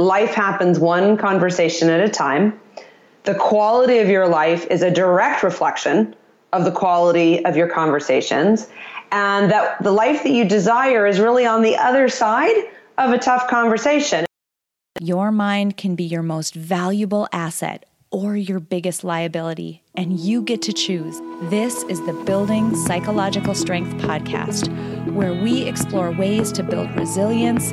life happens one conversation at a time. The quality of your life is a direct reflection of the quality of your conversations. And that the life that you desire is really on the other side of a tough conversation. Your mind can be your most valuable asset or your biggest liability, and you get to choose. This is the Building Psychological Strength podcast, where we explore ways to build resilience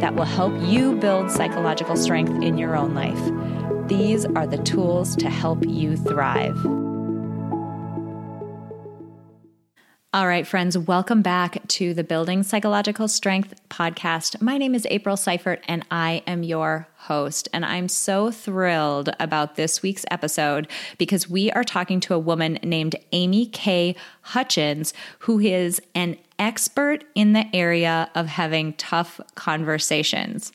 that will help you build psychological strength in your own life. These are the tools to help you thrive. All right, friends, welcome back to the Building Psychological Strength podcast. My name is April Seifert, and I am your host. And I'm so thrilled about this week's episode because we are talking to a woman named Amy K. Hutchens, who is an expert in the area of having tough conversations.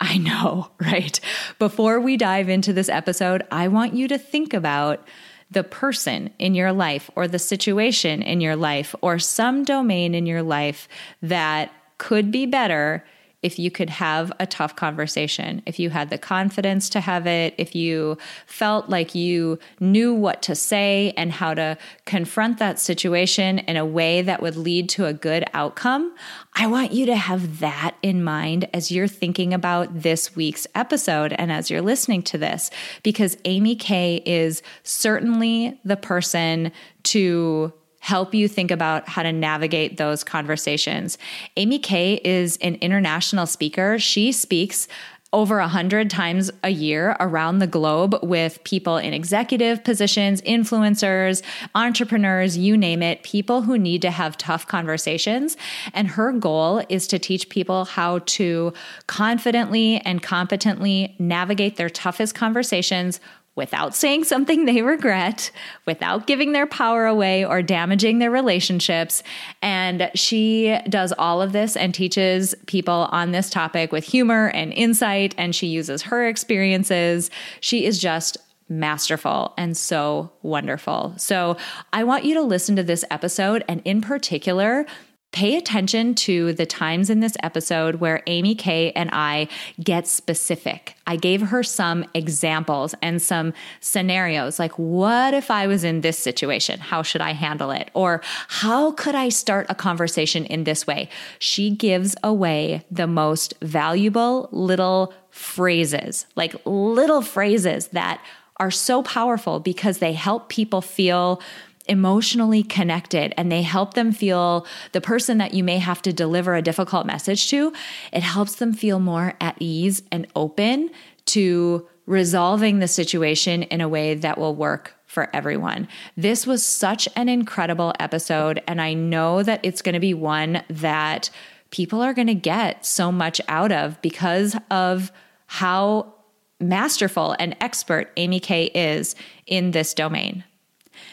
I know, right? Before we dive into this episode, I want you to think about the person in your life or the situation in your life or some domain in your life that could be better if you could have a tough conversation, if you had the confidence to have it, if you felt like you knew what to say and how to confront that situation in a way that would lead to a good outcome, I want you to have that in mind as you're thinking about this week's episode and as you're listening to this, because Amy K is certainly the person to help you think about how to navigate those conversations. Amy K is an international speaker. She speaks over a hundred times a year around the globe with people in executive positions, influencers, entrepreneurs, you name it, people who need to have tough conversations. And her goal is to teach people how to confidently and competently navigate their toughest conversations without saying something they regret, without giving their power away or damaging their relationships. And she does all of this and teaches people on this topic with humor and insight. And she uses her experiences. She is just masterful and so wonderful. So I want you to listen to this episode and, in particular, Pay attention to the times in this episode where Amy K and I get specific. I gave her some examples and some scenarios like, what if I was in this situation? How should I handle it? Or how could I start a conversation in this way? She gives away the most valuable little phrases, like little phrases that are so powerful because they help people feel emotionally connected and they help them feel the person that you may have to deliver a difficult message to, it helps them feel more at ease and open to resolving the situation in a way that will work for everyone. This was such an incredible episode, and I know that it's going to be one that people are going to get so much out of because of how masterful and expert Amy K is in this domain.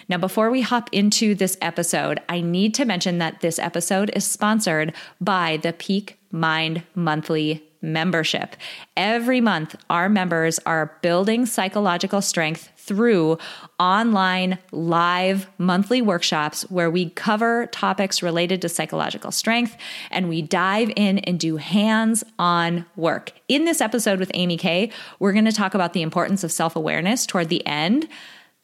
Now, before we hop into this episode, I need to mention that this episode is sponsored by the Peak Mind Monthly membership. Every month, our members are building psychological strength through online live monthly workshops where we cover topics related to psychological strength and we dive in and do hands on work. In this episode with Amy K, we're going to talk about the importance of self awareness toward the end.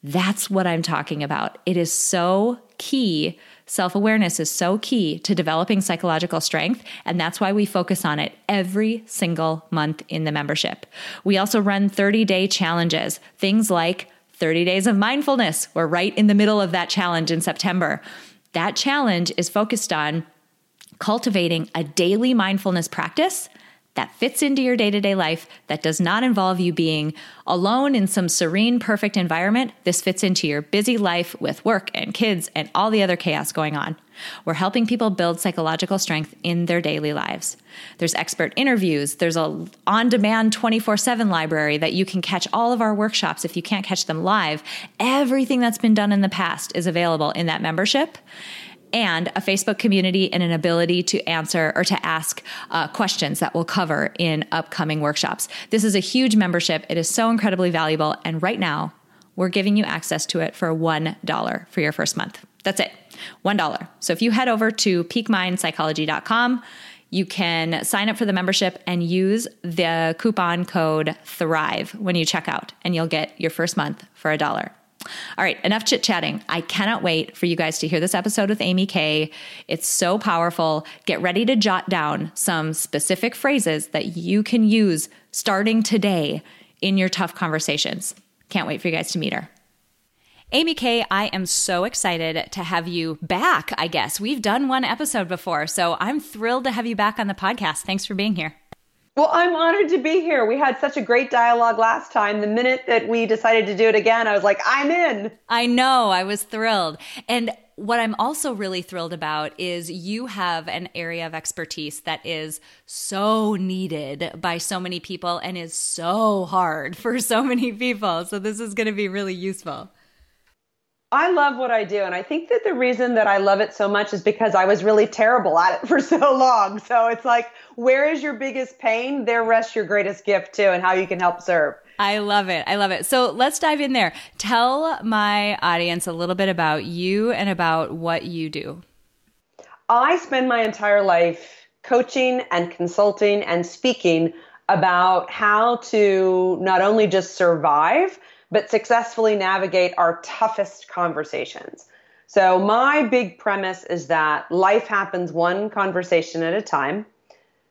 That's what I'm talking about. It is so key. Self awareness is so key to developing psychological strength. And that's why we focus on it every single month in the membership. We also run 30 day challenges, things like 30 days of mindfulness. We're right in the middle of that challenge in September. That challenge is focused on cultivating a daily mindfulness practice that fits into your day to day life, that does not involve you being alone in some serene, perfect environment. This fits into your busy life with work and kids and all the other chaos going on. We're helping people build psychological strength in their daily lives. There's expert interviews, there's a on-demand 24/7 library that you can catch all of our workshops if you can't catch them live. Everything that's been done in the past is available in that membership and a Facebook community and an ability to answer or to ask uh, questions that we'll cover in upcoming workshops. This is a huge membership. It is so incredibly valuable. And right now, we're giving you access to it for $1 for your first month. That's it, $1. So if you head over to peakmindpsychology.com, you can sign up for the membership and use the coupon code THRIVE when you check out, and you'll get your first month for a dollar. All right, enough chit chatting. I cannot wait for you guys to hear this episode with Amy K. It's so powerful. Get ready to jot down some specific phrases that you can use starting today in your tough conversations. Can't wait for you guys to meet her. Amy K, I am so excited to have you back, I guess. We've done one episode before, so I'm thrilled to have you back on the podcast. Thanks for being here. Well, I'm honored to be here. We had such a great dialogue last time. The minute that we decided to do it again, I was like, I'm in. I know. I was thrilled. And what I'm also really thrilled about is you have an area of expertise that is so needed by so many people and is so hard for so many people. So this is going to be really useful. I love what I do. And I think that the reason that I love it so much is because I was really terrible at it for so long. So it's like, where is your biggest pain? There rests your greatest gift too, and how you can help serve. I love it. I love it. So let's dive in there. Tell my audience a little bit about you and about what you do. I spend my entire life coaching and consulting and speaking about how to not only just survive, but successfully navigate our toughest conversations. So, my big premise is that life happens one conversation at a time.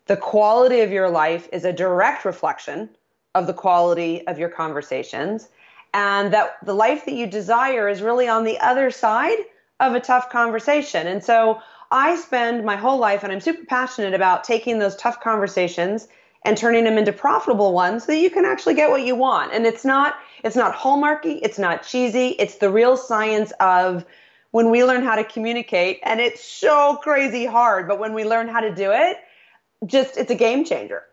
The quality of your life is a direct reflection of the quality of your conversations, and that the life that you desire is really on the other side of a tough conversation. And so, I spend my whole life, and I'm super passionate about taking those tough conversations and turning them into profitable ones so that you can actually get what you want. And it's not it's not hallmarky, it's not cheesy, it's the real science of when we learn how to communicate and it's so crazy hard, but when we learn how to do it, just it's a game changer.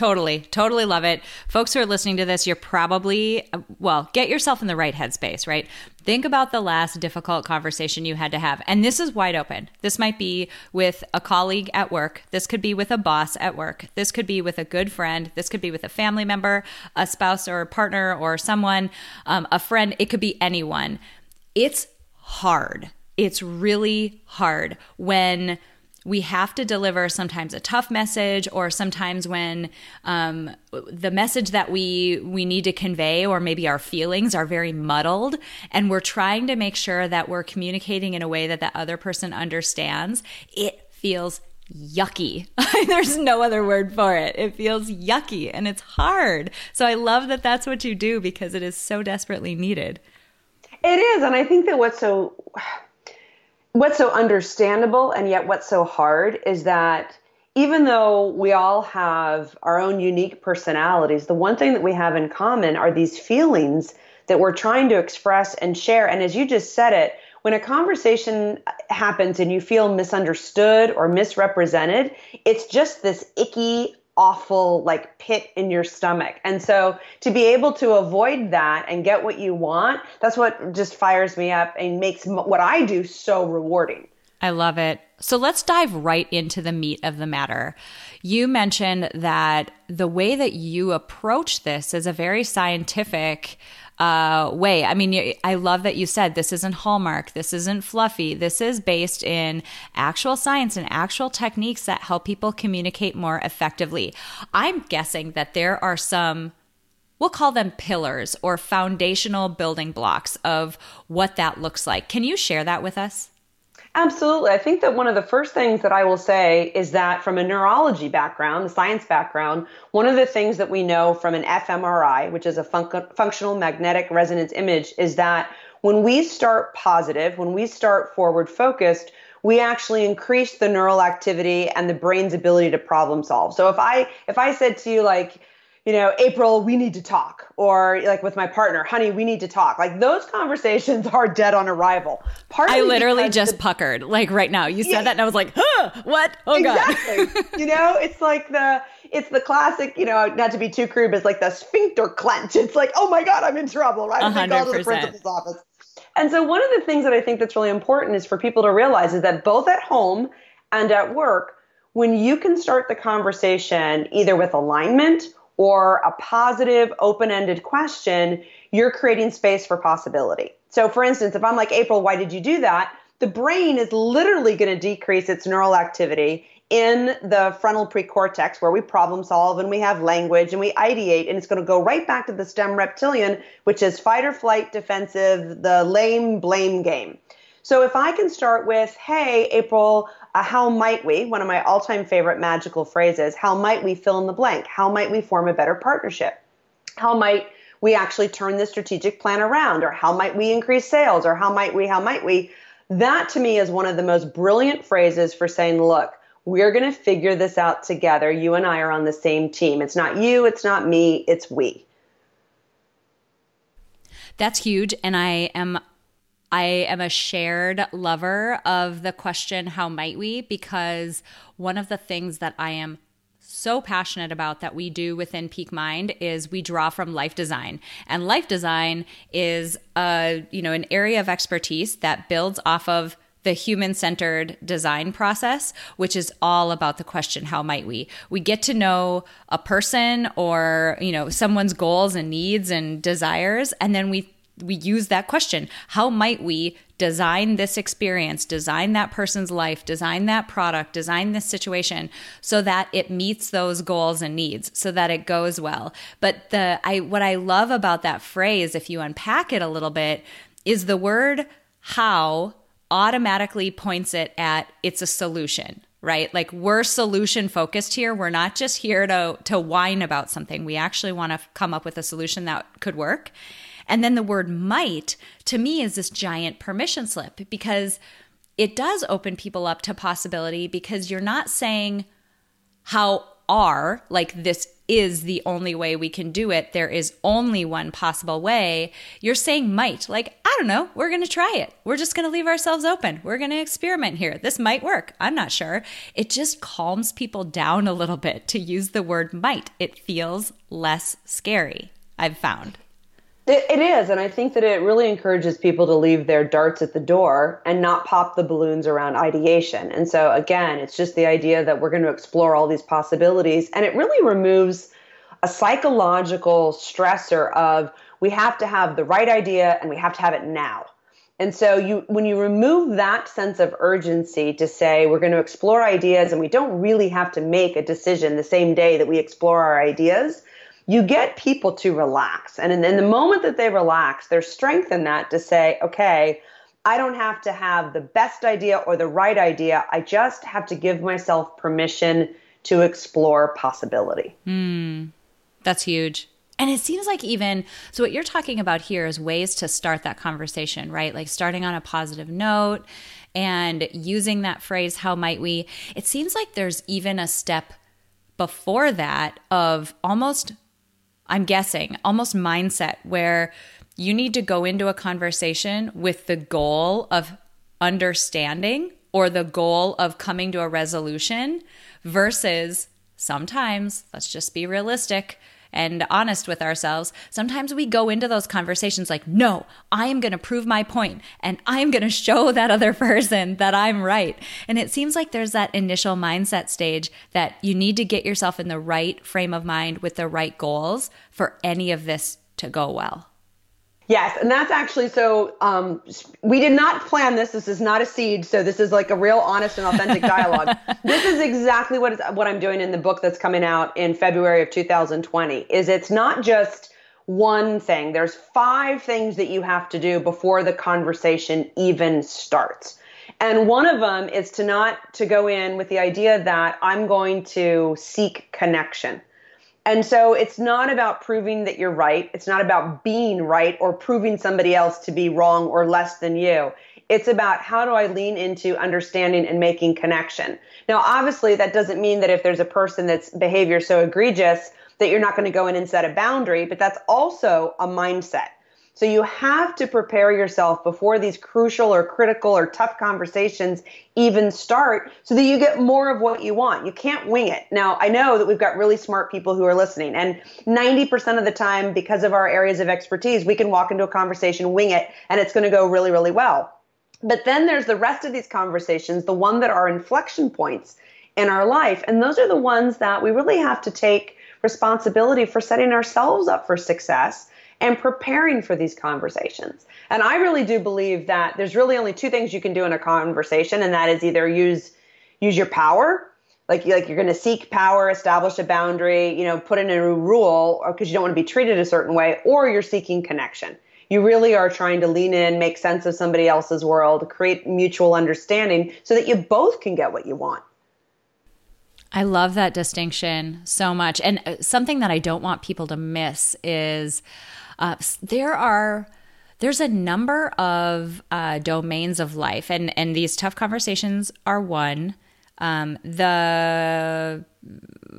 Totally, totally love it. Folks who are listening to this, you're probably, well, get yourself in the right headspace, right? Think about the last difficult conversation you had to have. And this is wide open. This might be with a colleague at work. This could be with a boss at work. This could be with a good friend. This could be with a family member, a spouse or a partner or someone, um, a friend. It could be anyone. It's hard. It's really hard when we have to deliver sometimes a tough message or sometimes when um, the message that we we need to convey or maybe our feelings are very muddled and we're trying to make sure that we're communicating in a way that that other person understands it feels yucky. There's no other word for it. It feels yucky and it's hard. So i love that that's what you do because it is so desperately needed. It is and i think that what's so what's so understandable and yet what's so hard is that even though we all have our own unique personalities, the one thing that we have in common are these feelings that we're trying to express and share. And as you just said it, when a conversation happens and you feel misunderstood or misrepresented, it's just this icky, awful like pit in your stomach. And so to be able to avoid that and get what you want, that's what just fires me up and makes what I do so rewarding. I love it. So let's dive right into the meat of the matter. You mentioned that the way that you approach this is a very scientific uh, way. I mean, I love that you said this isn't Hallmark, this isn't fluffy. This is based in actual science and actual techniques that help people communicate more effectively. I'm guessing that there are some we'll call them pillars or foundational building blocks of what that looks like. Can you share that with us? Absolutely. I think that one of the first things that I will say is that from a neurology background, the science background, one of the things that we know from an fMRI, which is a functional magnetic resonance image, is that when we start positive, when we start forward focused, we actually increase the neural activity and the brain's ability to problem solve. So if I if I said to you like, you know, April, we need to talk, or like with my partner, honey, we need to talk. Like those conversations are dead on arrival. Partly I literally just the, puckered, like right now. You said yeah, that, and I was like, huh, what? Oh exactly. god. you know, it's like the it's the classic, you know, not to be too crude, but it's like the sphincter clench. It's like, oh my god, I'm in trouble, right? I call to the principal's office. And so one of the things that I think that's really important is for people to realize is that both at home and at work, when you can start the conversation either with alignment or a positive, open ended question, you're creating space for possibility. So, for instance, if I'm like, April, why did you do that? The brain is literally going to decrease its neural activity in the frontal precortex where we problem solve and we have language and we ideate and it's going to go right back to the stem reptilian which is fight or flight defensive the lame blame game so if i can start with hey april uh, how might we one of my all-time favorite magical phrases how might we fill in the blank how might we form a better partnership how might we actually turn the strategic plan around or how might we increase sales or how might we how might we that to me is one of the most brilliant phrases for saying look we're going to figure this out together. You and I are on the same team. It's not you, it's not me, it's we. That's huge. And I am I am a shared lover of the question, how might we? Because one of the things that I am so passionate about that we do within Peak Mind is we draw from life design. And life design is a, you know, an area of expertise that builds off of the human centered design process, which is all about the question, how might we? We get to know a person or, you know, someone's goals and needs and desires, and then we we use that question. How might we design this experience design that person's life design that product design this situation so that it meets those goals and needs so that it goes well? But the i what i love about that phrase if you unpack it a little bit is the word how automatically points it at it's a solution right? Like we're solution focused here. We're not just here to to whine about something. We actually want to come up with a solution that could work and then the word might to me is this giant permission slip because it does open people up to possibility because you're not saying how are like this is the only way we can do it. There is only one possible way. You're saying might. Like, I don't know. We're going to try it. We're just going to leave ourselves open. We're going to experiment here. This might work. I'm not sure. It just calms people down a little bit to use the word might. It feels less scary, I've found. It, is, and I think that it really encourages people to leave their darts at the door and not pop the balloons around ideation. And so, again, it's just the idea that we're going to explore all these possibilities, and it really removes a psychological stressor of we have to have the right idea and we have to have it now. And so you when you remove that sense of urgency to say we're going to explore ideas and we don't really have to make a decision the same day that we explore our ideas, you get people to relax. And in, the moment that they relax, there's strength in that to say, okay, I don't have to have the best idea or the right idea. I just have to give myself permission to explore possibility. Mm, that's huge. And it seems like even so, what you're talking about here is ways to start that conversation, right? Like starting on a positive note and using that phrase, how might we? It seems like there's even a step before that of almost I'm guessing, almost mindset where you need to go into a conversation with the goal of understanding or the goal of coming to a resolution versus sometimes, let's just be realistic, and honest with ourselves, sometimes we go into those conversations like, no, I am going to prove my point and I'm going to show that other person that I'm right. And it seems like there's that initial mindset stage that you need to get yourself in the right frame of mind with the right goals for any of this to go well. Yes, and that's actually so. Um, we did not plan this. This is not a seed. So this is like a real, honest, and authentic dialogue. this is exactly what is what I'm doing in the book that's coming out in February of 2020. Is it's not just one thing. There's five things that you have to do before the conversation even starts. And one of them is to not to go in with the idea that I'm going to seek connection. And so it's not about proving that you're right. It's not about being right or proving somebody else to be wrong or less than you. It's about how do I lean into understanding and making connection. Now, obviously, that doesn't mean that if there's a person that's behavior so egregious that you're not going to go in and set a boundary, but that's also a mindset. So you have to prepare yourself before these crucial or critical or tough conversations even start so that you get more of what you want. You can't wing it. Now, I know that we've got really smart people who are listening, and 90% of the time, because of our areas of expertise, we can walk into a conversation, wing it, and it's going to go really, really well. But then there's the rest of these conversations, the one that are inflection points in our life. And those are the ones that we really have to take responsibility for setting ourselves up for success and preparing for these conversations. And I really do believe that there's really only two things you can do in a conversation, and that is either use use your power, like like you're going to seek power, establish a boundary, you know, put in a rule, because you don't want to be treated a certain way, or you're seeking connection. You really are trying to lean in, make sense of somebody else's world, create mutual understanding, so that you both can get what you want. I love that distinction so much. And uh, something that I don't want people to miss is uh, there are there's a number of uh, domains of life, and and these tough conversations are one. Um, the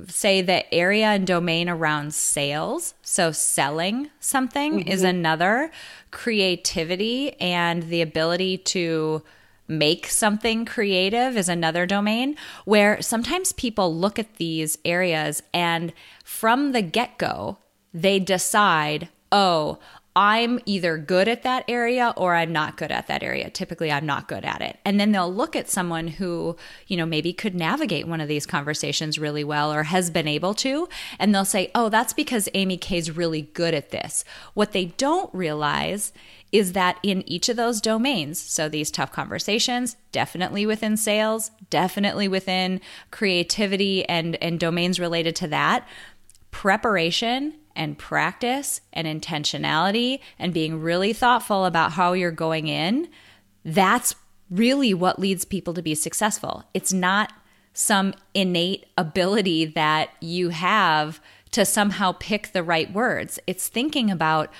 say the area and domain around sales, so selling something mm-hmm. is another. Creativity and the ability to make something creative is another domain where sometimes people look at these areas and from the get go, they decide, oh, I'm either good at that area or I'm not good at that area. Typically, I'm not good at it. And then they'll look at someone who, you know, maybe could navigate one of these conversations really well or has been able to. And they'll say, oh, that's because Amy K's really good at this. What they don't realize is that in each of those domains, so these tough conversations, definitely within sales, definitely within creativity and, and domains related to that, preparation and practice and intentionality and being really thoughtful about how you're going in, that's really what leads people to be successful. It's not some innate ability that you have to somehow pick the right words. It's thinking about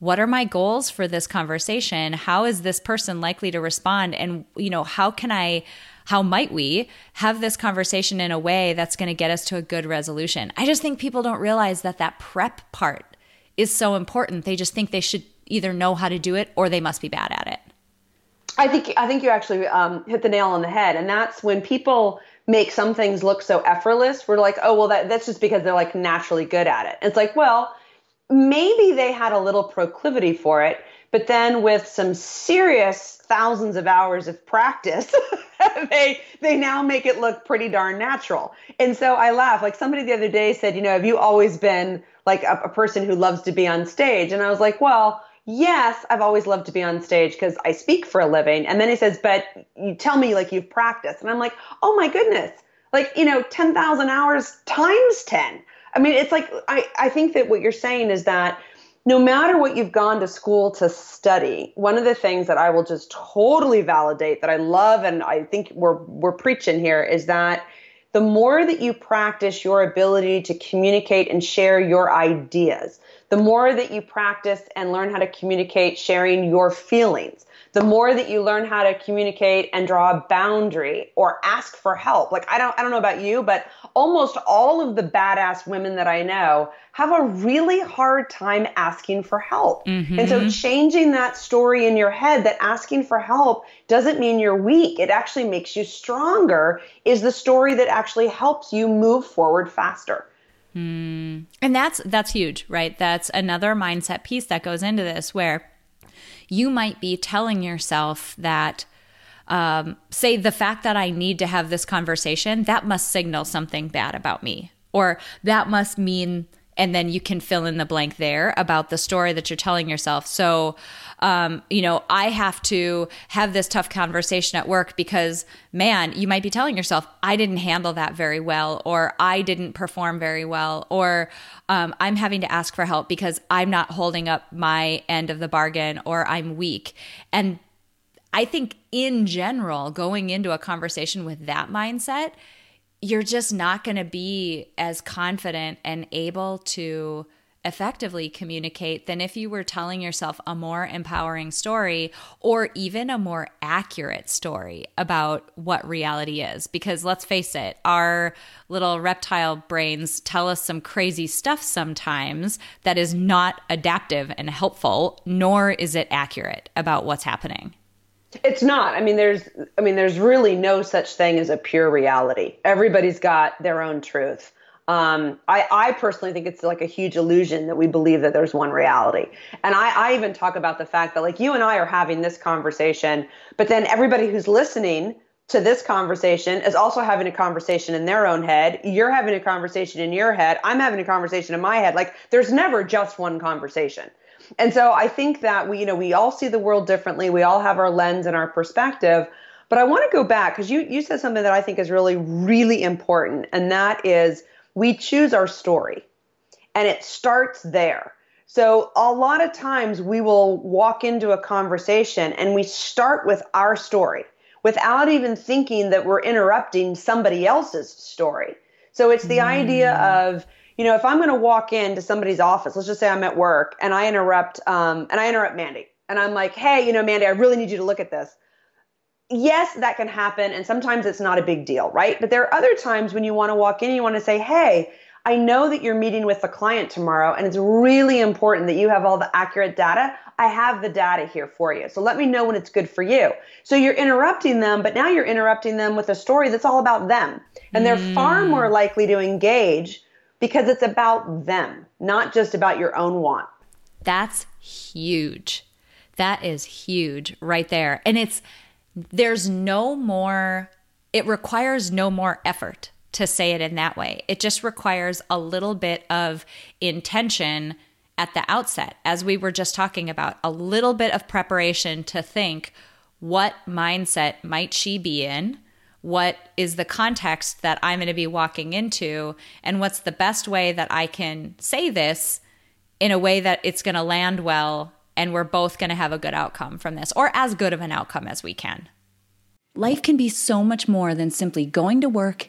what are my goals for this conversation? How is this person likely to respond? And, you know, how can I how might we have this conversation in a way that's going to get us to a good resolution? I just think people don't realize that that prep part is so important. They just think they should either know how to do it or they must be bad at it. I think I think you actually um, hit the nail on the head, and that's when people make some things look so effortless. We're like, oh well, that, that's just because they're like naturally good at it. it's like, well, maybe they had a little proclivity for it, but then with some serious thousands of hours of practice, they they now make it look pretty darn natural. And so I laugh. Like somebody the other day said, you know, have you always been like a, a person who loves to be on stage? And I was like, well, yes, I've always loved to be on stage because I speak for a living. And then he says, but you tell me like you've practiced. And I'm like, oh my goodness, like, you know, 10,000 hours times 10. I mean, it's like, I, I think that what you're saying is that no matter what you've gone to school to study, one of the things that I will just totally validate that I love and I think we're we're preaching here is that the more that you practice your ability to communicate and share your ideas, the more that you practice and learn how to communicate sharing your feelings, the more that you learn how to communicate and draw a boundary or ask for help. Like I don't I don't know about you, but almost all of the badass women that I know have a really hard time asking for help. Mm-hmm. And so changing that story in your head that asking for help doesn't mean you're weak. It actually makes you stronger is the story that actually helps you move forward faster. Mm. And that's that's huge, right? That's another mindset piece that goes into this where you might be telling yourself that um, say the fact that I need to have this conversation, that must signal something bad about me. Or that must mean, and then you can fill in the blank there about the story that you're telling yourself. So, um, you know, I have to have this tough conversation at work because, man, you might be telling yourself, I didn't handle that very well, or I didn't perform very well, or um, I'm having to ask for help because I'm not holding up my end of the bargain, or I'm weak. And I think in general, going into a conversation with that mindset, you're just not going to be as confident and able to effectively communicate than if you were telling yourself a more empowering story or even a more accurate story about what reality is. Because let's face it, our little reptile brains tell us some crazy stuff sometimes that is not adaptive and helpful, nor is it accurate about what's happening. It's not. I mean, there's. I mean, there's really no such thing as a pure reality. Everybody's got their own truth. Um, I, I personally think it's like a huge illusion that we believe that there's one reality. And I, I even talk about the fact that like you and I are having this conversation, but then everybody who's listening to this conversation is also having a conversation in their own head. You're having a conversation in your head. I'm having a conversation in my head. Like there's never just one conversation. And so I think that we, you know, we all see the world differently. We all have our lens and our perspective. But I want to go back because you you said something that I think is really, really important, and that is we choose our story and it starts there. So, a lot of times we will walk into a conversation and we start with our story without even thinking that we're interrupting somebody else's story. So, it's the mm. idea of, you know, if I'm going to walk into somebody's office, let's just say I'm at work and I interrupt, um, and I interrupt Mandy, and I'm like, hey, you know, Mandy, I really need you to look at this yes, that can happen. And sometimes it's not a big deal, right? But there are other times when you want to walk in and you want to say, hey, I know that you're meeting with the client tomorrow, and it's really important that you have all the accurate data. I have the data here for you. So let me know when it's good for you. So you're interrupting them, but now you're interrupting them with a story that's all about them. And they're mm. far more likely to engage because it's about them, not just about your own want. That's huge. That is huge right there. And it's, there's no more, it requires no more effort to say it in that way. It just requires a little bit of intention at the outset, as we were just talking about, a little bit of preparation to think what mindset might she be in? What is the context that I'm going to be walking into? And what's the best way that I can say this in a way that it's going to land well and we're both going to have a good outcome from this, or as good of an outcome as we can. Life can be so much more than simply going to work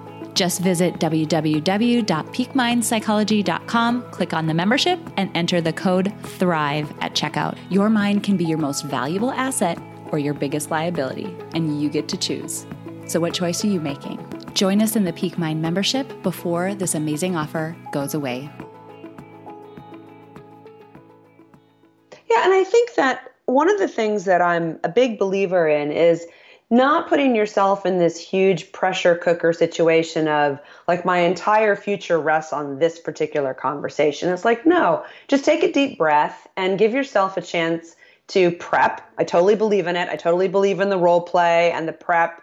Just visit www.peakmindpsychology.com, click on the membership, and enter the code THRIVE at checkout. Your mind can be your most valuable asset or your biggest liability, and you get to choose. So, what choice are you making? Join us in the Peak Mind membership before this amazing offer goes away. Yeah, and I think that one of the things that I'm a big believer in is not putting yourself in this huge pressure cooker situation of like my entire future rests on this particular conversation. It's like, no, just take a deep breath and give yourself a chance to prep. I totally believe in it. I totally believe in the role play and the prep.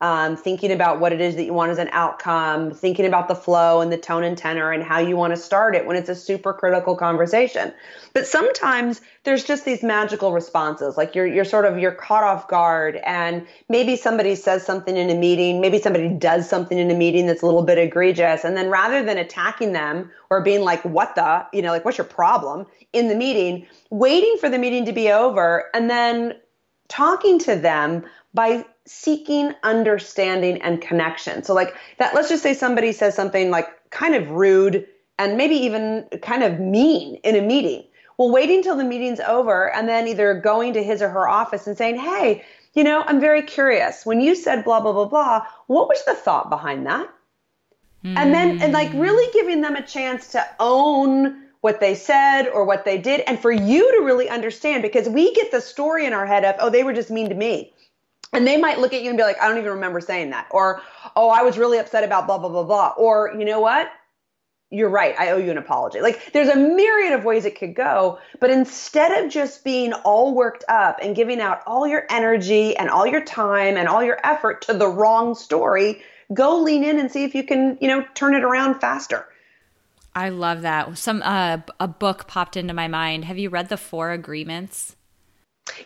Um, thinking about what it is that you want as an outcome, thinking about the flow and the tone and tenor and how you want to start it when it's a super critical conversation. But sometimes there's just these magical responses, like you're you're sort of you're caught off guard, and maybe somebody says something in a meeting, maybe somebody does something in a meeting that's a little bit egregious, and then rather than attacking them or being like, "What the," you know, like, "What's your problem?" in the meeting, waiting for the meeting to be over, and then talking to them by seeking understanding and connection. So like that let's just say somebody says something like kind of rude and maybe even kind of mean in a meeting. Well, waiting till the meeting's over and then either going to his or her office and saying, "Hey, you know, I'm very curious. When you said blah blah blah blah, what was the thought behind that?" Mm. And then and like really giving them a chance to own what they said or what they did and for you to really understand because we get the story in our head of, "Oh, they were just mean to me." And they might look at you and be like, I don't even remember saying that. Or, oh, I was really upset about blah, blah, blah, blah. Or, you know what? You're right. I owe you an apology. Like there's a myriad of ways it could go. But instead of just being all worked up and giving out all your energy and all your time and all your effort to the wrong story, go lean in and see if you can, you know, turn it around faster. I love that. Some uh, a book popped into my mind. Have you read the Four Agreements?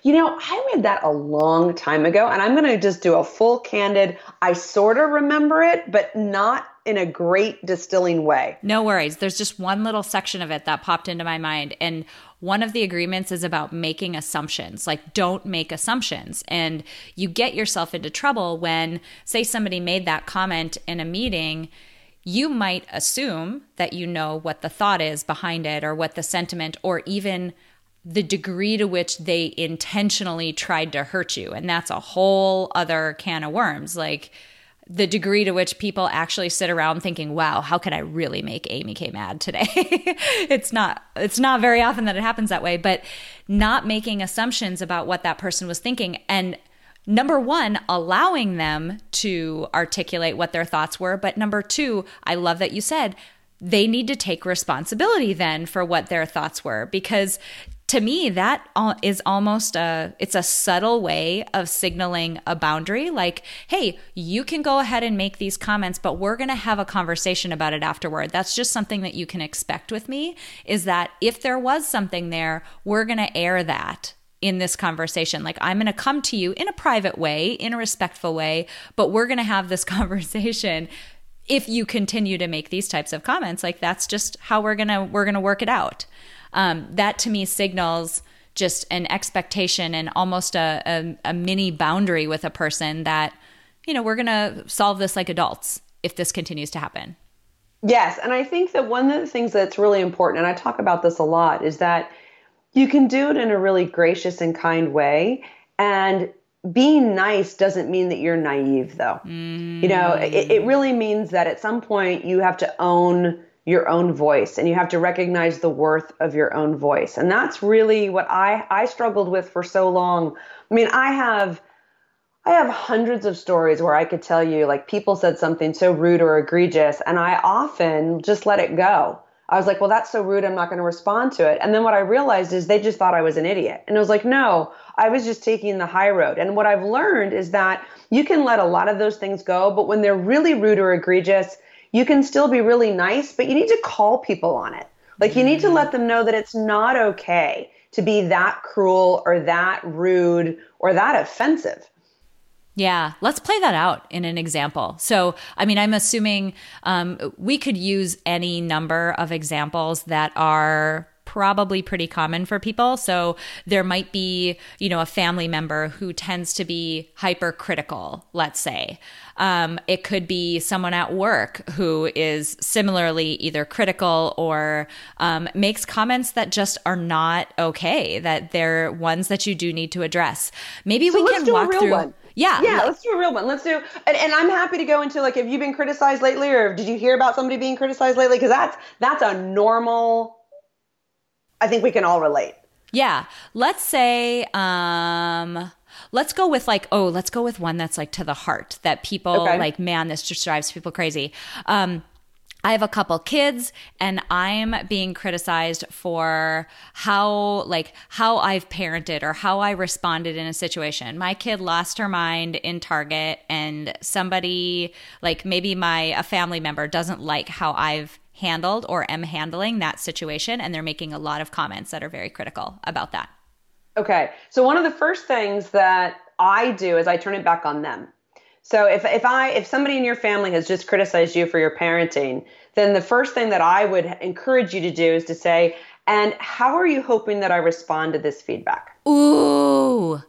You know, I read that a long time ago, and I'm going to just do a full candid. I sort of remember it, but not in a great distilling way. No worries. There's just one little section of it that popped into my mind. And one of the agreements is about making assumptions. Like, don't make assumptions. And you get yourself into trouble when, say, somebody made that comment in a meeting. You might assume that you know what the thought is behind it or what the sentiment or even the degree to which they intentionally tried to hurt you. And that's a whole other can of worms. Like the degree to which people actually sit around thinking, wow, how could I really make Amy K mad today? it's not it's not very often that it happens that way, but not making assumptions about what that person was thinking and number one, allowing them to articulate what their thoughts were. But number two, I love that you said they need to take responsibility then for what their thoughts were. Because to me that is almost a it's a subtle way of signaling a boundary. Like hey you can go ahead and make these comments but we're going to have a conversation about it afterward. That's just something that you can expect with me is that if there was something there we're going to air that in this conversation. Like, I'm going to come to you in a private way, in a respectful way, but we're going to have this conversation if you continue to make these types of comments. Like that's just how we're going to we're going to work it out. Um, that to me signals just an expectation and almost a, a, a mini boundary with a person that you know we're going to solve this like adults if this continues to happen. Yes and i think that one of the things that's really important and i talk about this a lot is that you can do it in a really gracious and kind way. And being nice doesn't mean that you're naive though. Mm. you know it, it really means that at some point you have to own your own voice and you have to recognize the worth of your own voice. And that's really what i i struggled with for so long. I mean i have i have hundreds of stories where i could tell you like people said something so rude or egregious and i often just let it go I was like, well, that's so rude. I'm not going to respond to it. And then what I realized is they just thought I was an idiot. And I was like, no, I was just taking the high road. And what I've learned is that you can let a lot of those things go, but when they're really rude or egregious, you can still be really nice, but you need to call people on it. Like you need to let them know that it's not okay to be that cruel or that rude or that offensive. Yeah, let's play that out in an example. So, I mean, I'm assuming um, we could use any number of examples that are probably pretty common for people. So there might be, you know, a family member who tends to be hypercritical, let's say. Um, it could be someone at work who is similarly either critical or um, makes comments that just are not okay, that they're ones that you do need to address. Maybe so we can walk through. One. Yeah. Yeah, let's do a real one. Let's do, and, and, I'm happy to go into like, have you been criticized lately, or did you hear about somebody being criticized lately? Because that's that's a normal. I think we can all relate. Yeah. Let's say, um, let's go with like, oh, let's go with one that's like to the heart that people okay. like, man, this just drives people crazy. Um, I have a couple kids and I'm being criticized for how like how I've parented or how I responded in a situation. My kid lost her mind in Target and somebody like maybe my a family member doesn't like how I've handled or am handling that situation and they're making a lot of comments that are very critical about that. Okay. So one of the first things that I do is I turn it back on them. So if if I if somebody in your family has just criticized you for your parenting, then the first thing that I would encourage you to do is to say, "And how are you hoping that I respond to this feedback?" Ooh.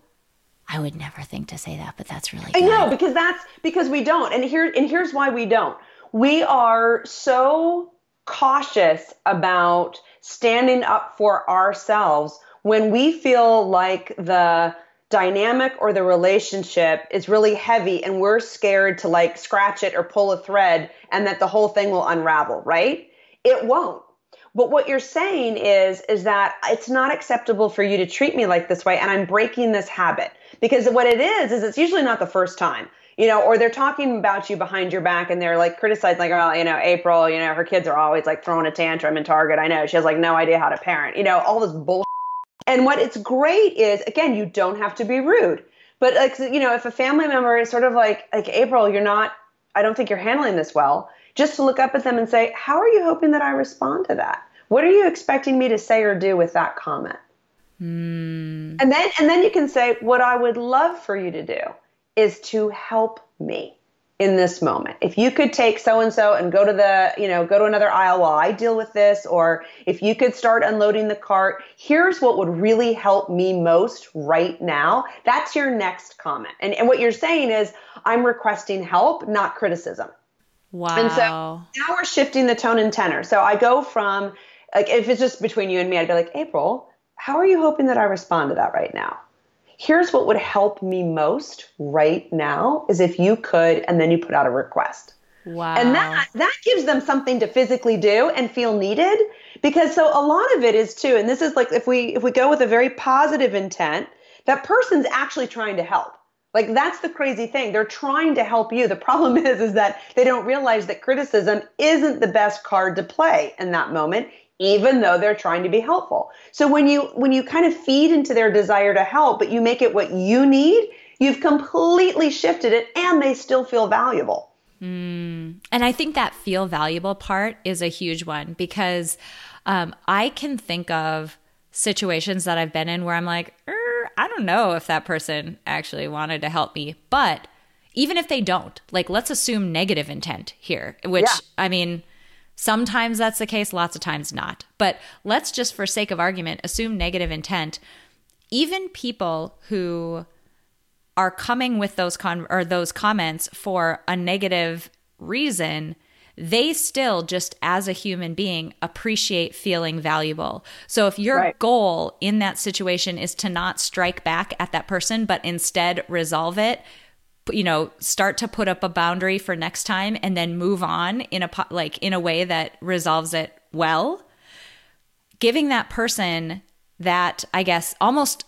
I would never think to say that, but that's really good. I know because that's because we don't. And here and here's why we don't. We are so cautious about standing up for ourselves when we feel like the dynamic or the relationship is really heavy and we're scared to like scratch it or pull a thread and that the whole thing will unravel, right? It won't. But what you're saying is is that it's not acceptable for you to treat me like this way and I'm breaking this habit. Because what it is is it's usually not the first time. You know, or they're talking about you behind your back and they're like criticizing like, oh, you know, April, you know, her kids are always like throwing a tantrum in Target. I know she has like no idea how to parent. You know, all this bullshit and what it's great is, again, you don't have to be rude. But like, you know, if a family member is sort of like, like April, you're not, I don't think you're handling this well, just to look up at them and say, how are you hoping that I respond to that? What are you expecting me to say or do with that comment? Mm. And then, and then you can say, what I would love for you to do is to help me in this moment. If you could take so and so and go to the, you know, go to another aisle while I deal with this, or if you could start unloading the cart, here's what would really help me most right now. That's your next comment. And, and what you're saying is, I'm requesting help, not criticism. Wow. And so now we're shifting the tone and tenor. So I go from, like, if it's just between you and me, I'd be like, April, how are you hoping that I respond to that right now? Here's what would help me most right now is if you could and then you put out a request. Wow and that that gives them something to physically do and feel needed because so a lot of it is too and this is like if we if we go with a very positive intent that person's actually trying to help. Like that's the crazy thing. They're trying to help you. The problem is is that they don't realize that criticism isn't the best card to play in that moment even though they're trying to be helpful. So when you when you kind of feed into their desire to help, but you make it what you need, you've completely shifted it and they still feel valuable. Mm. And I think that feel valuable part is a huge one because um, I can think of situations that I've been in where I'm like, er, I don't know if that person actually wanted to help me. But even if they don't, like, let's assume negative intent here, which yeah. I mean, Sometimes that's the case, lots of times not. But let's just, for sake of argument, assume negative intent. Even people who are coming with those con- or those comments for a negative reason, they still just as a human being appreciate feeling valuable. So if your right. goal in that situation is to not strike back at that person but instead resolve it, you know start to put up a boundary for next time and then move on in a like in a way that resolves it well. Giving that person that i guess almost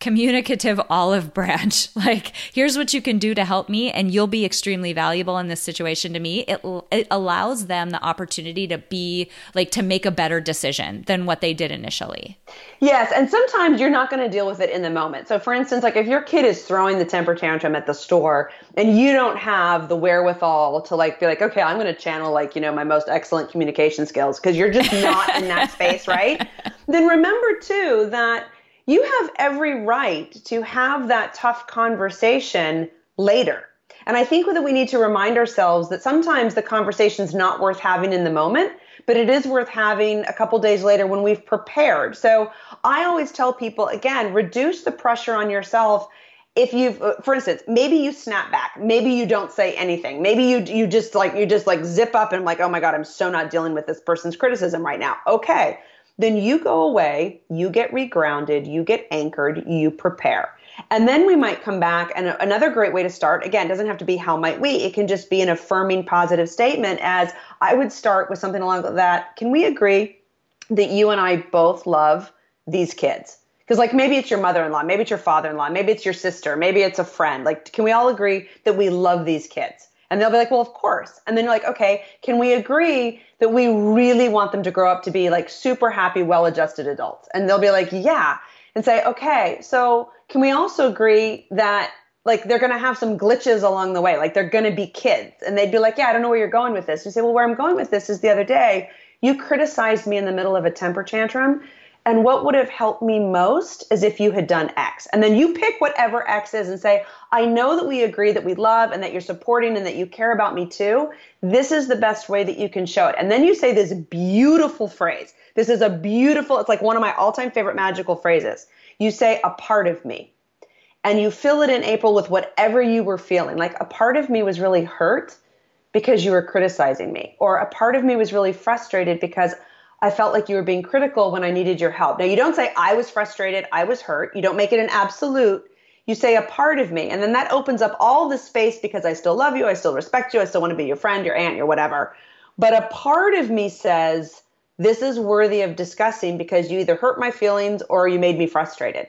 communicative olive branch. Like, here's what you can do to help me, and you'll be extremely valuable in this situation to me. It, it allows them the opportunity to be like to make a better decision than what they did initially. Yes. And sometimes you're not going to deal with it in the moment. So, for instance, like if your kid is throwing the temper tantrum at the store and you don't have the wherewithal to like be like, okay, I'm going to channel like, you know, my most excellent communication skills because you're just not in that space, right? Then remember too that you have every right to have that tough conversation later. And I think that we need to remind ourselves that sometimes the conversation's not worth having in the moment, but it is worth having a couple days later when we've prepared. So I always tell people again, reduce the pressure on yourself. If you've, uh, for instance, maybe you snap back, maybe you don't say anything, maybe you you just like you just like zip up and like, oh my god, I'm so not dealing with this person's criticism right now. Okay, then you go away, you get regrounded, you get anchored, you prepare. And then we might come back. And another great way to start, again, doesn't have to be how might we, it can just be an affirming positive statement. As I would start with something along that Can we agree that you and I both love these kids? Because, like, maybe it's your mother in law, maybe it's your father in law, maybe it's your sister, maybe it's a friend. Like, can we all agree that we love these kids? And they'll be like, well, of course. And then you're like, okay, can we agree that we really want them to grow up to be like super happy, well adjusted adults? And they'll be like, yeah. And say, okay, so can we also agree that like they're going to have some glitches along the way. Like they're going to be kids. And they'd be like, yeah, I don't know where you're going with this. You say, well, where I'm going with this is the other day, you criticized me in the middle of a temper tantrum. And what would have helped me most is if you had done X. And then you pick whatever X is and say, I know that we agree that we love and that you're supporting and that you care about me too. This is the best way that you can show it. And then you say this beautiful phrase. This is a beautiful, it's like one of my all time favorite magical phrases. You say, a part of me and you fill it in April with whatever you were feeling. Like a part of me was really hurt because you were criticizing me, or a part of me was really frustrated because I felt like you were being critical when I needed your help. Now, you don't say, I was frustrated, I was hurt. You don't make it an absolute. You say a part of me. And then that opens up all the space because I still love you, I still respect you, I still want to be your friend, your aunt, your whatever. But a part of me says, this is worthy of discussing because you either hurt my feelings or you made me frustrated.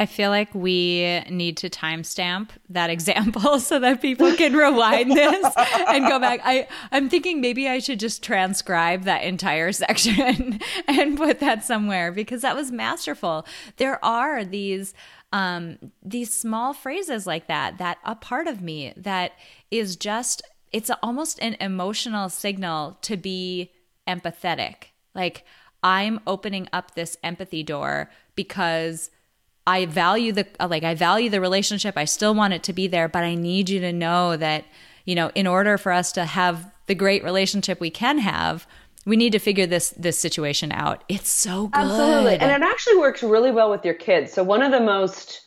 I feel like we need to timestamp that example so that people can rewind this and go back. I, I'm thinking maybe I should just transcribe that entire section and put that somewhere because that was masterful. There are these um, these small phrases like that that a part of me that is just it's almost an emotional signal to be empathetic. Like I'm opening up this empathy door because I value the like I value the relationship. I still want it to be there, but I need you to know that, you know, in order for us to have the great relationship we can have, we need to figure this this situation out. It's so good. Absolutely. And it actually works really well with your kids. So one of the most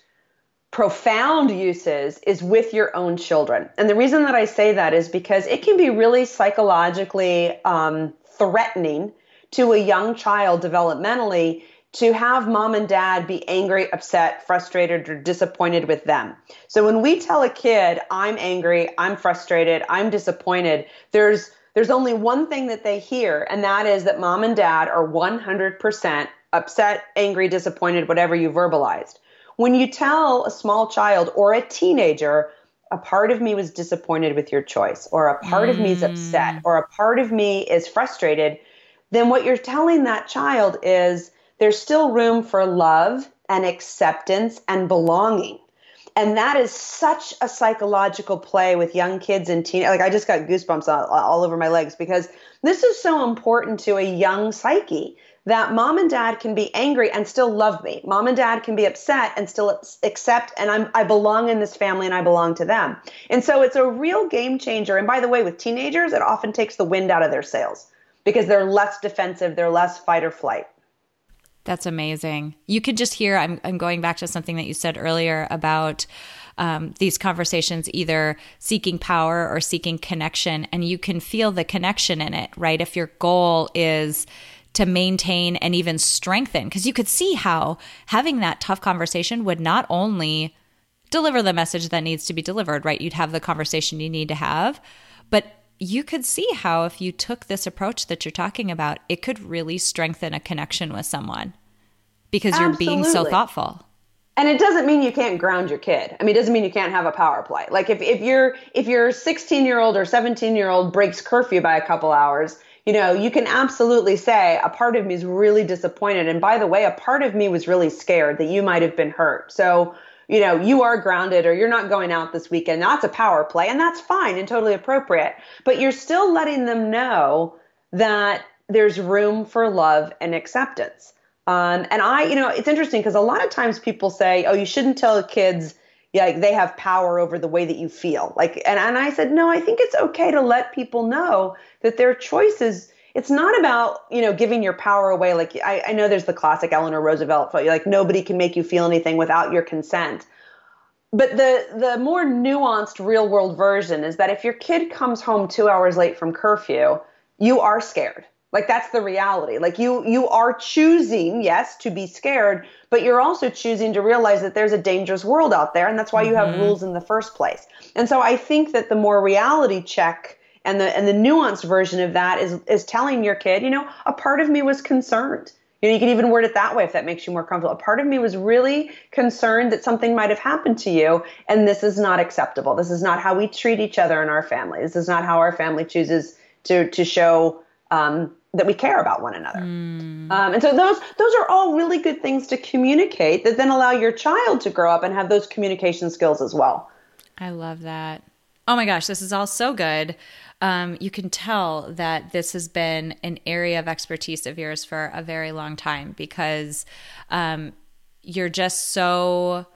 profound uses is with your own children. And the reason that I say that is because it can be really psychologically um, threatening to a young child developmentally to have mom and dad be angry, upset, frustrated, or disappointed with them. So when we tell a kid, I'm angry, I'm frustrated, I'm disappointed, there's there's only one thing that they hear, and that is that mom and dad are 100% upset, angry, disappointed, whatever you verbalized. When you tell a small child or a teenager, a part of me was disappointed with your choice, or a part mm. of me is upset, or a part of me is frustrated, then what you're telling that child is, there's still room for love and acceptance and belonging. And that is such a psychological play with young kids and teen. Like I just got goosebumps all, all over my legs because this is so important to a young psyche that mom and dad can be angry and still love me. Mom and dad can be upset and still accept and I'm I belong in this family and I belong to them. And so it's a real game changer. And by the way, with teenagers, it often takes the wind out of their sails because they're less defensive, they're less fight or flight. That's amazing. You could just hear, I'm, I'm going back to something that you said earlier about um, these conversations either seeking power or seeking connection, and you can feel the connection in it, right? If your goal is to maintain and even strengthen, because you could see how having that tough conversation would not only deliver the message that needs to be delivered, right? You'd have the conversation you need to have, but you could see how if you took this approach that you're talking about, it could really strengthen a connection with someone because you're being so thoughtful. And it doesn't mean you can't ground your kid. I mean, it doesn't mean you can't have a power play. Like if, if you're if your 16 year old or 17 year old breaks curfew by a couple hours, you know, you can absolutely say a part of me is really disappointed. And by the way, a part of me was really scared that you might have been hurt. So you know, you are grounded or you're not going out this weekend. That's a power play and that's fine and totally appropriate. But you're still letting them know that there's room for love and acceptance. Um, and I, you know, it's interesting because a lot of times people say, oh, you shouldn't tell kids like they have power over the way that you feel. Like, and, and I said, no, I think it's okay to let people know that their choices it's not about you know giving your power away. Like I, I, know there's the classic eleanor roosevelt like nobody can make you feel anything without your consent. But the the more nuanced real world version is that if your kid comes home two hours late from curfew you are scared. Like that's the reality. Like you you are choosing yes to be scared but you're also choosing to realize that there's a dangerous world out there and that's why you have mm-hmm. rules in the first place. And so i think that the more reality check and the and the nuanced version of that is is telling your kid, you know, a part of me was concerned. You know, you can even word it that way if that makes you more comfortable. A part of me was really concerned that something might have happened to you, and this is not acceptable. This is not how we treat each other in our family. This is not how our family chooses to to show um, that we care about one another. Mm. Um, and so those those are all really good things to communicate that then allow your child to grow up and have those communication skills as well. I love that. Oh my gosh, this is all so good. Um, you can tell that this has been an area of expertise of yours for a very long time because um, you're just so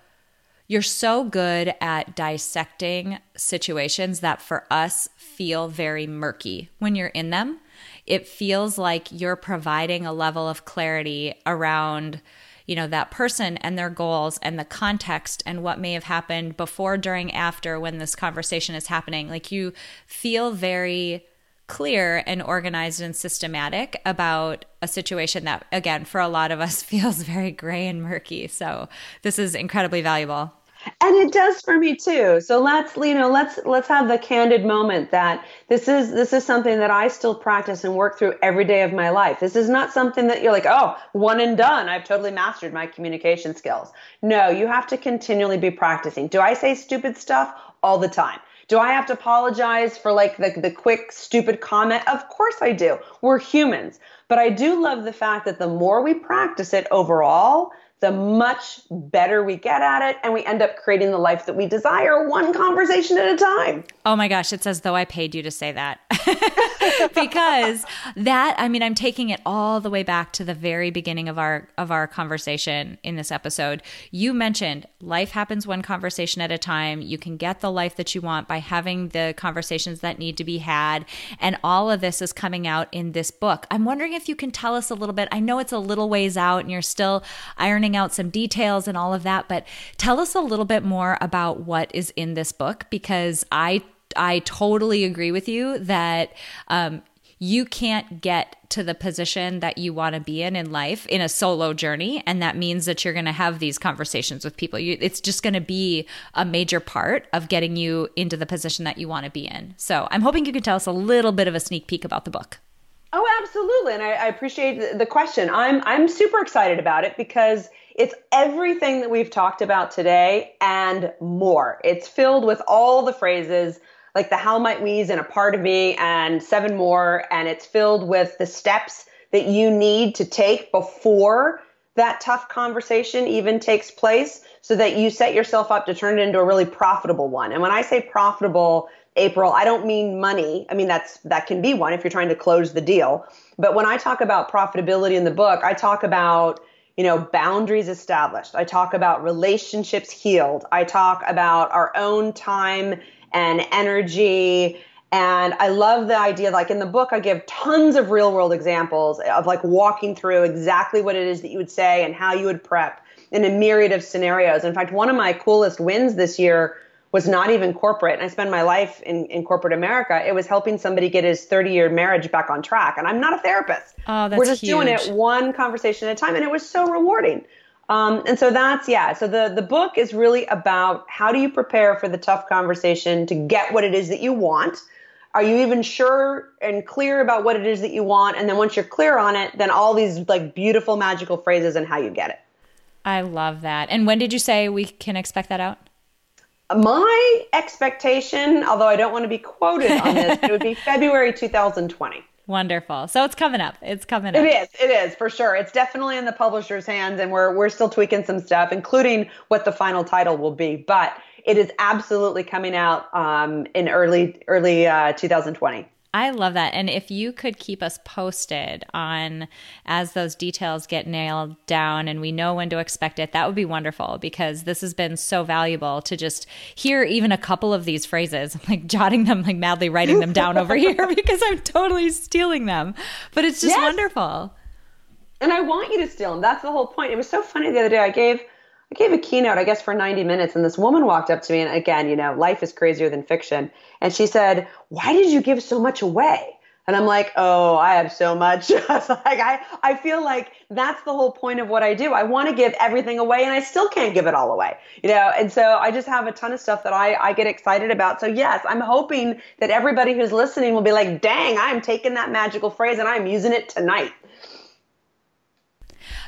you're so good at dissecting situations that for us feel very murky when you're in them it feels like you're providing a level of clarity around you know that person and their goals and the context and what may have happened before during after when this conversation is happening. Like you feel very clear and organized and systematic about a situation that again for a lot of us feels very gray and murky. So this is incredibly valuable and it does for me too. So let's you know let's let's have the candid moment that this is this is something that i still practice and work through every day of my life. This is not something that you're like oh one and done. I've totally mastered my communication skills. No you have to continually be practicing. Do i say stupid stuff? All the time. Do I have to apologize for like the, the quick, stupid comment? Of course I do. We're humans. But I do love the fact that the more we practice it overall, the much better we get at it and we end up creating the life that we desire one conversation at a time. Oh my gosh, it's as though I paid you to say that. because that I mean I'm taking it all the way back to the very beginning of our of our conversation in this episode. You mentioned life happens one conversation at a time. You can get the life that you want by having the conversations that need to be had and all of this is coming out in this book. I'm wondering if you can tell us a little bit. I know it's a little ways out and you're still ironing out some details and all of that. But tell us a little bit more about what is in this book because I I totally agree with you that um, you can't get to the position that you want to be in in life in a solo journey and that means that you're going to have these conversations with people you, it's just going to be a major part of getting you into the position that you want to be in so i'm hoping you can tell us a little bit of a sneak peek about the book Oh, absolutely, and I, I appreciate the question. I'm I'm super excited about it because it's everything that we've talked about today and more. It's filled with all the phrases like the how might we's and a part of me and seven more, and it's filled with the steps that you need to take before that tough conversation even takes place so that you set yourself up to turn it into a really profitable one. And when I say profitable, April, I don't mean money. I mean that's that can be one if you're trying to close the deal. But when I talk about profitability in the book, I talk about you know boundaries established. I talk about relationships healed. I talk about our own time and energy and I love the idea, like in the book, I give tons of real world examples of like walking through exactly what it is that you would say and how you would prep in a myriad of scenarios. In fact, one of my coolest wins this year was not even corporate. And I spend my life in, in corporate America. It was helping somebody get his 30 year marriage back on track. And I'm not a therapist. Oh, that's We're just huge. doing it one conversation at a time. And it was so rewarding. Um, and so that's, yeah. So the, the book is really about how do you prepare for the tough conversation to get what it is that you want? Are you even sure and clear about what it is that you want? And then once you're clear on it, then all these like beautiful magical phrases and how you get it. I love that. And when did you say we can expect that out? My expectation, although I don't want to be quoted on this, it would be February 2020. Wonderful. So it's coming up. It's coming up. It is. It is for sure. It's definitely in the publisher's hands, and we're we're still tweaking some stuff, including what the final title will be. But it is absolutely coming out um, in early early uh, 2020. I love that. And if you could keep us posted on as those details get nailed down and we know when to expect it, that would be wonderful because this has been so valuable to just hear even a couple of these phrases. I'm like jotting them, like madly writing them down over here because I'm totally stealing them. But it's just yes. wonderful. And I want you to steal them. That's the whole point. It was so funny the other day. I gave I gave a keynote, I guess, for 90 minutes, and this woman walked up to me, and again, you know, life is crazier than fiction. And she said, Why did you give so much away? And I'm like, oh, I have so much. like I, I feel like that's the whole point of what I do. I want to give everything away and I still can't give it all away. You know, and so I just have a ton of stuff that I, I get excited about. So yes, I'm hoping that everybody who's listening will be like, dang, I'm taking that magical phrase and I'm using it tonight.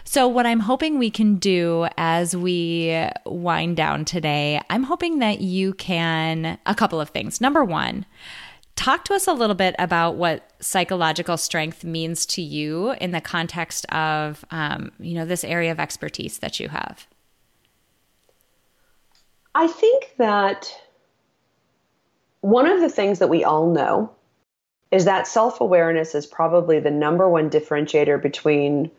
So, what I'm hoping we can do as we wind down today, I'm hoping that you can a couple of things. Number one, talk to us a little bit about what psychological strength means to you in the context of, um, you know, this area of expertise that you have. I think that one of the things that we all know is that self awareness is probably the number one differentiator between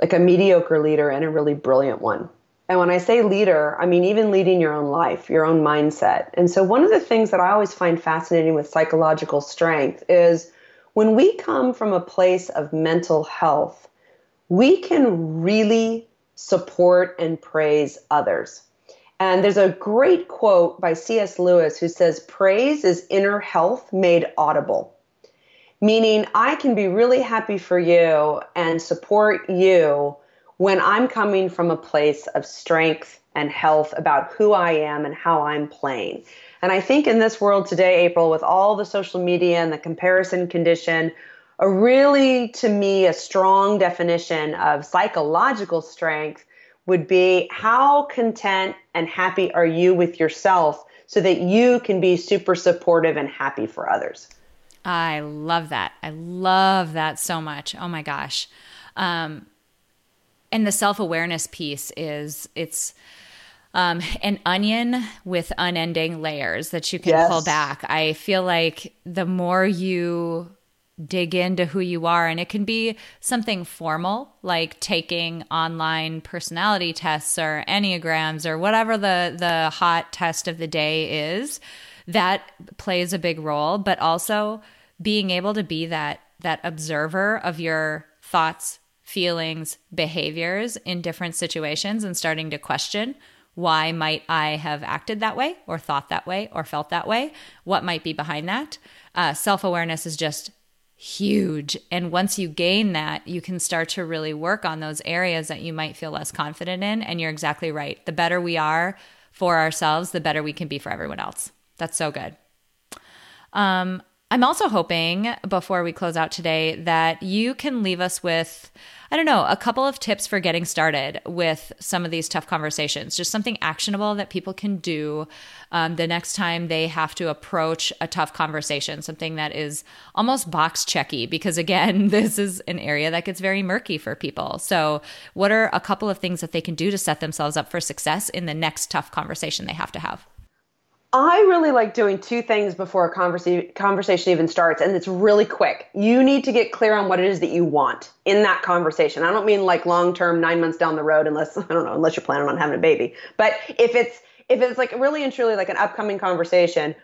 like a mediocre leader and a really brilliant one. And when I say leader, I mean even leading your own life, your own mindset. And so, one of the things that I always find fascinating with psychological strength is when we come from a place of mental health, we can really support and praise others. And there's a great quote by C.S. Lewis who says, Praise is inner health made audible. Meaning, I can be really happy for you and support you when I'm coming from a place of strength and health about who I am and how I'm playing. And I think in this world today, April, with all the social media and the comparison condition, a really, to me, a strong definition of psychological strength would be how content and happy are you with yourself so that you can be super supportive and happy for others. I love that. I love that so much. Oh my gosh. Um, and the self awareness piece is it's um, an onion with unending layers that you can yes. pull back. I feel like the more you dig into who you are and it can be something formal like taking online personality tests or enneagrams or whatever the the hot test of the day is that plays a big role but also being able to be that that observer of your thoughts feelings behaviors in different situations and starting to question why might i have acted that way or thought that way or felt that way what might be behind that uh, self-awareness is just huge. And once you gain that, you can start to really work on those areas that you might feel less confident in. And you're exactly right. The better we are for ourselves, the better we can be for everyone else. That's so good. Um, I'm also hoping before we close out today that you can leave us with, I don't know, a couple of tips for getting started with some of these tough conversations. Just something actionable that people can do um, the next time they have to approach a tough conversation, something that is almost box checky, because again, this is an area that gets very murky for people. So, what are a couple of things that they can do to set themselves up for success in the next tough conversation they have to have? I really like doing two things before a conversa- conversation even starts, and it's really quick. You need to get clear on what it is that you want in that conversation. I don't mean like long term, nine months down the road, unless I don't know, unless you're planning on having a baby. But if it's if it's like really and truly like an upcoming conversation,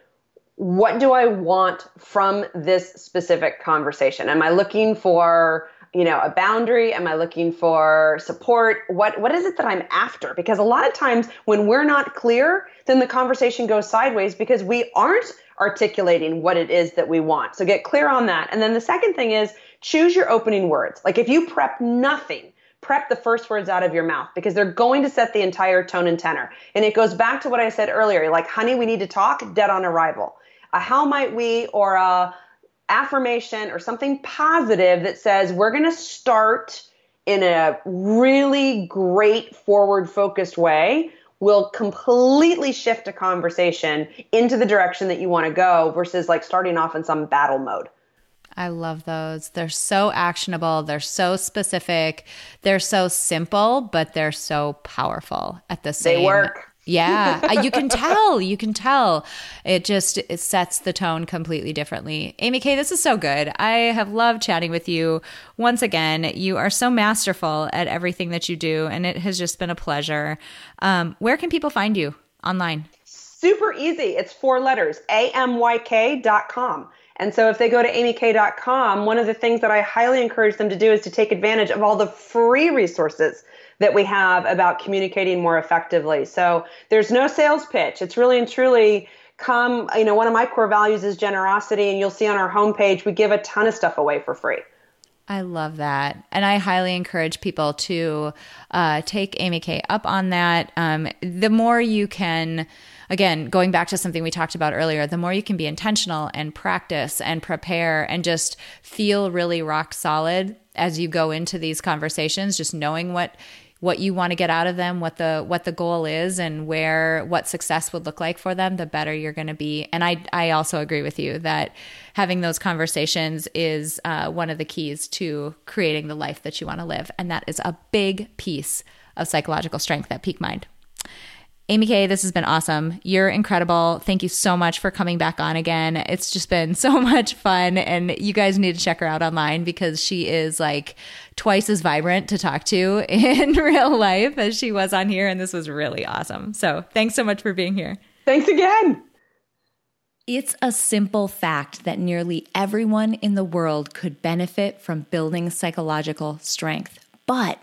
what do I want from this specific conversation? Am I looking for you know a boundary? Am i looking for support? What what is it that i'm after? Because a lot of times when we're not clear then the conversation goes sideways because we aren't articulating what it is that we want. So get clear on that. And then the second thing is choose your opening words. Like if you prep nothing prep the first words out of your mouth because they're going to set the entire tone and tenor. And it goes back to what i said earlier like honey we need to talk dead on arrival. A how might we? Or a affirmation or something positive that says we're going to start in a really great forward focused way will completely shift a conversation into the direction that you want to go versus like starting off in some battle mode. I love those. They're so actionable. They're so specific. They're so simple, but they're so powerful at the same. They work. Yeah, you can tell. You can tell. It just it sets the tone completely differently. Amy K, this is so good. I have loved chatting with you once again. You are so masterful at everything that you do, and it has just been a pleasure. Um, where can people find you online? Super easy. It's four letters: amyk.com. And so if they go to amyk.com, one of the things that I highly encourage them to do is to take advantage of all the free resources that we have about communicating more effectively. So there's no sales pitch. It's really and truly come, you know, one of my core values is generosity, and you'll see on our homepage, we give a ton of stuff away for free. I love that. And I highly encourage people to uh, take Amy K up on that. Um, the more you can, again, going back to something we talked about earlier, the more you can be intentional and practice and prepare and just feel really rock solid as you go into these conversations, just knowing what what you want to get out of them, what the what the goal is and where what success would look like for them, the better you're going to be. And I I also agree with you that having those conversations is uh, one of the keys to creating the life that you want to live, and that is a big piece of psychological strength at Peak Mind. Amy K, this has been awesome. You're incredible. Thank you so much for coming back on again. It's just been so much fun. And you guys need to check her out online because she is like twice as vibrant to talk to in real life as she was on here. And this was really awesome. So thanks so much for being here. Thanks again. It's a simple fact that nearly everyone in the world could benefit from building psychological strength. But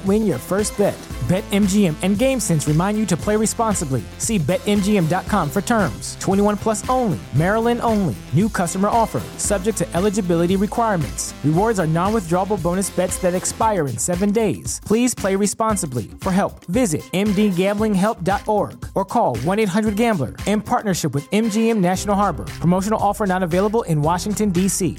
don't win your first bet. BetMGM and GameSense remind you to play responsibly. See BetMGM.com for terms. 21 plus only, Maryland only. New customer offer, subject to eligibility requirements. Rewards are non withdrawable bonus bets that expire in seven days. Please play responsibly. For help, visit mdgamblinghelp.org or call 1 800 Gambler in partnership with MGM National Harbor. Promotional offer not available in Washington, D.C.